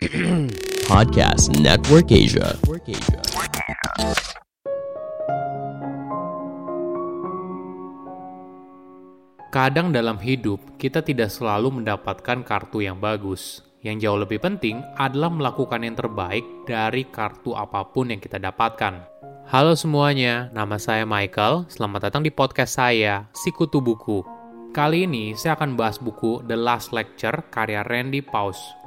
Podcast Network Asia. Kadang dalam hidup, kita tidak selalu mendapatkan kartu yang bagus. Yang jauh lebih penting adalah melakukan yang terbaik dari kartu apa pun yang kita dapatkan. Halo semuanya, nama saya Michael. Selamat datang di podcast saya, Sikutu Buku. Kali ini saya akan bahas buku The Last Lecture karya Randy Paus.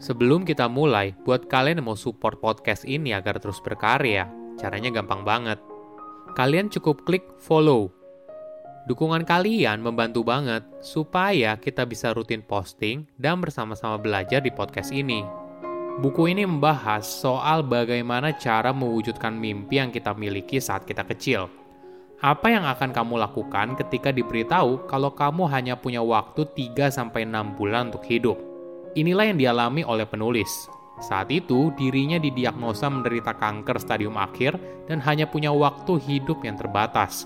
Sebelum kita mulai, buat kalian yang mau support podcast ini agar terus berkarya, caranya gampang banget. Kalian cukup klik follow Dukungan kalian membantu banget supaya kita bisa rutin posting dan bersama-sama belajar di podcast ini. Buku ini membahas soal bagaimana cara mewujudkan mimpi yang kita miliki saat kita kecil. Apa yang akan kamu lakukan ketika diberitahu kalau kamu hanya punya waktu 3-6 bulan untuk hidup? Inilah yang dialami oleh penulis. Saat itu, dirinya didiagnosa menderita kanker stadium akhir dan hanya punya waktu hidup yang terbatas.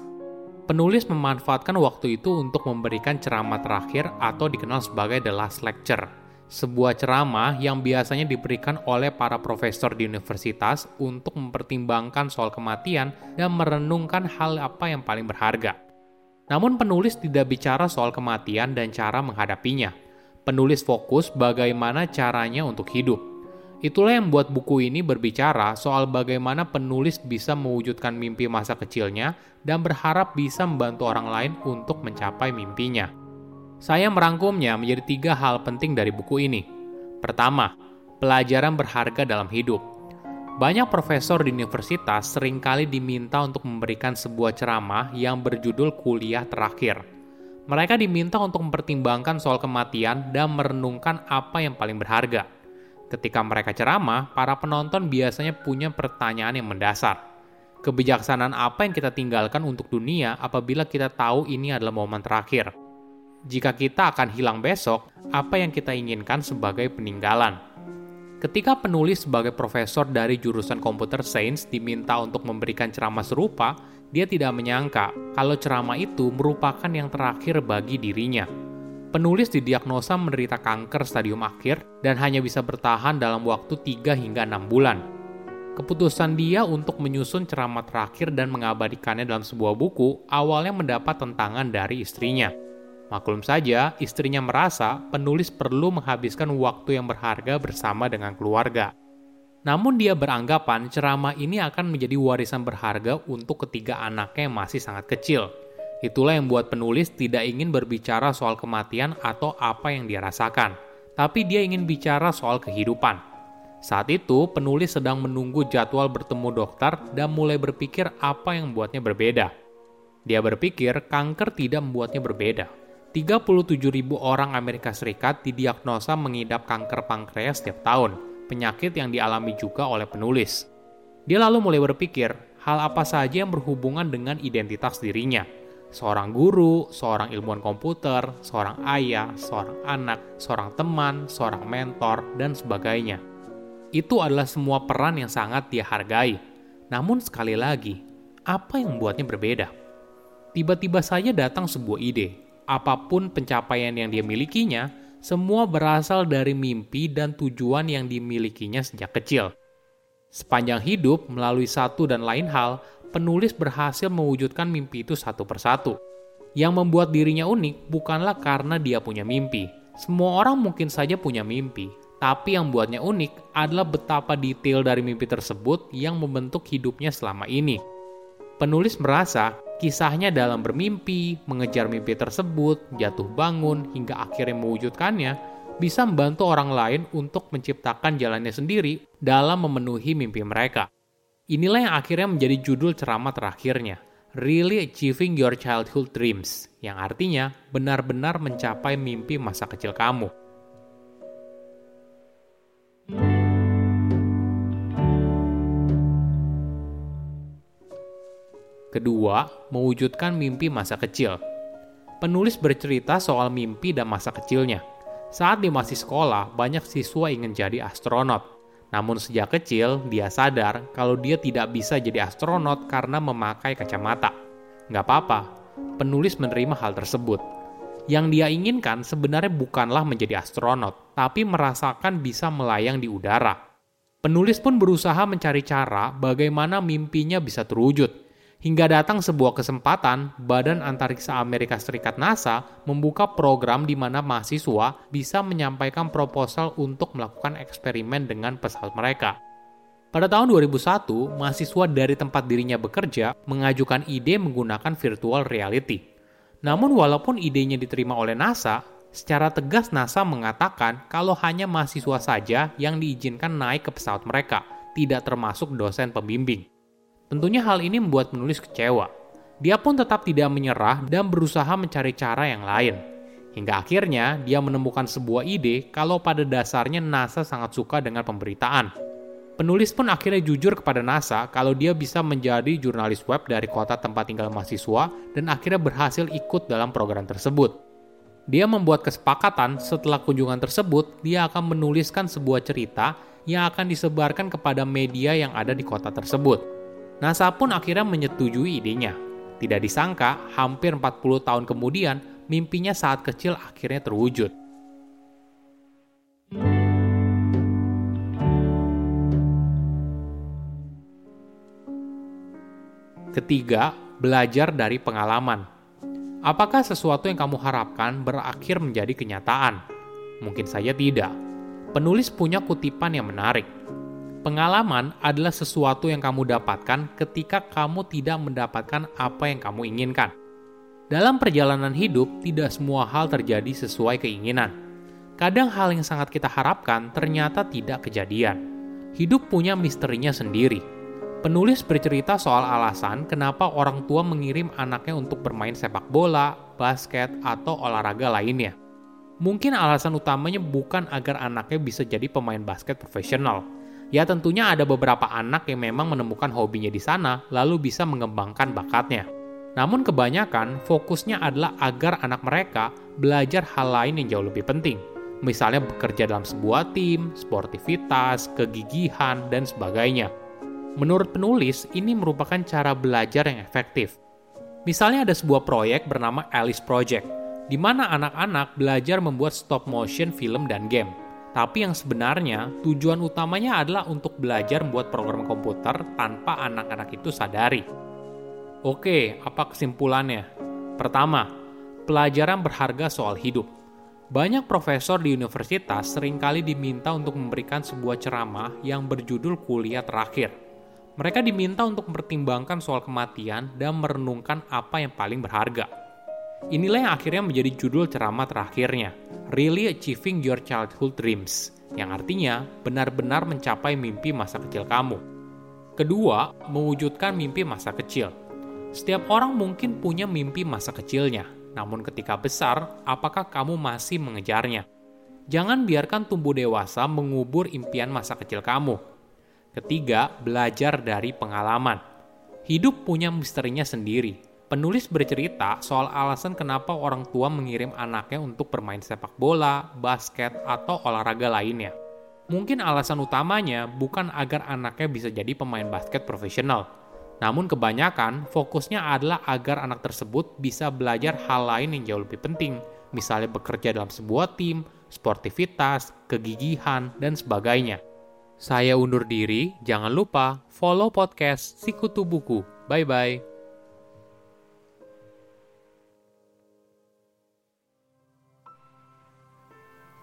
Penulis memanfaatkan waktu itu untuk memberikan ceramah terakhir atau dikenal sebagai The Last Lecture, sebuah ceramah yang biasanya diberikan oleh para profesor di universitas untuk mempertimbangkan soal kematian dan merenungkan hal apa yang paling berharga. Namun penulis tidak bicara soal kematian dan cara menghadapinya. Penulis fokus bagaimana caranya untuk hidup Itulah yang membuat buku ini berbicara soal bagaimana penulis bisa mewujudkan mimpi masa kecilnya dan berharap bisa membantu orang lain untuk mencapai mimpinya. Saya merangkumnya menjadi tiga hal penting dari buku ini. Pertama, pelajaran berharga dalam hidup. Banyak profesor di universitas sering kali diminta untuk memberikan sebuah ceramah yang berjudul kuliah terakhir. Mereka diminta untuk mempertimbangkan soal kematian dan merenungkan apa yang paling berharga. Ketika mereka ceramah, para penonton biasanya punya pertanyaan yang mendasar. Kebijaksanaan apa yang kita tinggalkan untuk dunia apabila kita tahu ini adalah momen terakhir? Jika kita akan hilang besok, apa yang kita inginkan sebagai peninggalan? Ketika penulis sebagai profesor dari jurusan Computer Science diminta untuk memberikan ceramah serupa, dia tidak menyangka kalau ceramah itu merupakan yang terakhir bagi dirinya Penulis didiagnosa menderita kanker stadium akhir dan hanya bisa bertahan dalam waktu 3 hingga 6 bulan. Keputusan dia untuk menyusun ceramah terakhir dan mengabadikannya dalam sebuah buku awalnya mendapat tentangan dari istrinya. Maklum saja, istrinya merasa penulis perlu menghabiskan waktu yang berharga bersama dengan keluarga. Namun dia beranggapan ceramah ini akan menjadi warisan berharga untuk ketiga anaknya yang masih sangat kecil, Itulah yang membuat penulis tidak ingin berbicara soal kematian atau apa yang dia rasakan, tapi dia ingin bicara soal kehidupan. Saat itu, penulis sedang menunggu jadwal bertemu dokter dan mulai berpikir apa yang membuatnya berbeda. Dia berpikir kanker tidak membuatnya berbeda. 37 ribu orang Amerika Serikat didiagnosa mengidap kanker pankreas setiap tahun, penyakit yang dialami juga oleh penulis. Dia lalu mulai berpikir, hal apa saja yang berhubungan dengan identitas dirinya, seorang guru, seorang ilmuwan komputer, seorang ayah, seorang anak, seorang teman, seorang mentor, dan sebagainya. Itu adalah semua peran yang sangat dia hargai. Namun sekali lagi, apa yang membuatnya berbeda? Tiba-tiba saja datang sebuah ide. Apa pun pencapaian yang dia milikinya, semua berasal dari mimpi dan tujuan yang dimilikinya sejak kecil. Sepanjang hidup, melalui satu dan lain hal, penulis berhasil mewujudkan mimpi itu satu persatu. Yang membuat dirinya unik bukanlah karena dia punya mimpi. Semua orang mungkin saja punya mimpi, tapi yang buatnya unik adalah betapa detail dari mimpi tersebut yang membentuk hidupnya selama ini. Penulis merasa kisahnya dalam bermimpi, mengejar mimpi tersebut, jatuh bangun, hingga akhirnya mewujudkannya, bisa membantu orang lain untuk menciptakan jalannya sendiri dalam memenuhi mimpi mereka. Inilah yang akhirnya menjadi judul ceramah terakhirnya, Really Achieving Your Childhood Dreams, yang artinya benar-benar mencapai mimpi masa kecil kamu. Kedua, mewujudkan mimpi masa kecil. Penulis bercerita soal mimpi dan masa kecilnya. Saat dia masih sekolah, banyak siswa ingin jadi astronot. Namun sejak kecil, dia sadar kalau dia tidak bisa jadi astronot karena memakai kacamata. Nggak apa-apa, penulis menerima hal tersebut. Yang dia inginkan sebenarnya bukanlah menjadi astronot, tapi merasakan bisa melayang di udara. Penulis pun berusaha mencari cara bagaimana mimpinya bisa terwujud. Hingga datang sebuah kesempatan, Badan Antariksa Amerika Serikat NASA membuka program di mana mahasiswa bisa menyampaikan proposal untuk melakukan eksperimen dengan pesawat mereka. Pada tahun 2001, mahasiswa dari tempat dirinya bekerja mengajukan ide menggunakan virtual reality. Namun walaupun idenya diterima oleh NASA, secara tegas NASA mengatakan kalau hanya mahasiswa saja yang diizinkan naik ke pesawat mereka, tidak termasuk dosen pembimbing. Tentunya hal ini membuat penulis kecewa. Dia pun tetap tidak menyerah dan berusaha mencari cara yang lain. Hingga akhirnya dia menemukan sebuah ide kalau pada dasarnya NASA sangat suka dengan pemberitaan Penulis pun akhirnya jujur kepada NASA kalau dia bisa menjadi jurnalis web dari kota tempat tinggal mahasiswa dan akhirnya berhasil ikut dalam program tersebut. Dia membuat kesepakatan setelah kunjungan tersebut, dia akan menuliskan sebuah cerita yang akan disebarkan kepada media yang ada di kota tersebut. NASA pun akhirnya menyetujui idenya. Tidak disangka, hampir 40 tahun kemudian, mimpinya saat kecil akhirnya terwujud. Ketiga, belajar dari pengalaman. Apakah sesuatu yang kamu harapkan berakhir menjadi kenyataan? Mungkin saja tidak. Penulis punya kutipan yang menarik. Pengalaman adalah sesuatu yang kamu dapatkan ketika kamu tidak mendapatkan apa yang kamu inginkan. Dalam perjalanan hidup, tidak semua hal terjadi sesuai keinginan. Kadang hal yang sangat kita harapkan ternyata tidak kejadian. Hidup punya misterinya sendiri Penulis bercerita soal alasan kenapa orang tua mengirim anaknya untuk bermain sepak bola, basket, atau olahraga lainnya. Mungkin alasan utamanya bukan agar anaknya bisa jadi pemain basket profesional. Ya tentunya ada beberapa anak yang memang menemukan hobinya di sana lalu bisa mengembangkan bakatnya. Namun kebanyakan fokusnya adalah agar anak mereka belajar hal lain yang jauh lebih penting. Misalnya bekerja dalam sebuah tim, sportivitas, kegigihan, dan sebagainya Menurut penulis, ini merupakan cara belajar yang efektif. Misalnya ada sebuah proyek bernama Alice Project, di mana anak-anak belajar membuat stop motion film dan game. Tapi yang sebenarnya tujuan utamanya adalah untuk belajar membuat program komputer tanpa anak-anak itu sadari. Oke, apa kesimpulannya? Pertama, pelajaran berharga soal hidup. Banyak profesor di universitas sering kali diminta untuk memberikan sebuah ceramah yang berjudul kuliah terakhir – mereka diminta untuk mempertimbangkan soal kematian dan merenungkan apa yang paling berharga. Inilah yang akhirnya menjadi judul ceramah terakhirnya, Really Achieving Your Childhood Dreams, yang artinya benar-benar mencapai mimpi masa kecil kamu. Kedua, mewujudkan mimpi masa kecil. Setiap orang mungkin punya mimpi masa kecilnya, namun ketika besar, apakah kamu masih mengejarnya? Jangan biarkan tumbuh dewasa mengubur impian masa kecil kamu, Ketiga, belajar dari pengalaman. Hidup punya misterinya sendiri. Penulis bercerita soal alasan kenapa orang tua mengirim anaknya untuk bermain sepak bola, basket, atau olahraga lainnya. Mungkin alasan utamanya bukan agar anaknya bisa jadi pemain basket profesional, namun kebanyakan fokusnya adalah agar anak tersebut bisa belajar hal lain yang jauh lebih penting, misalnya bekerja dalam sebuah tim, sportivitas, kegigihan, dan sebagainya. Saya undur diri, jangan lupa follow podcast Sikutu Buku. Bye-bye.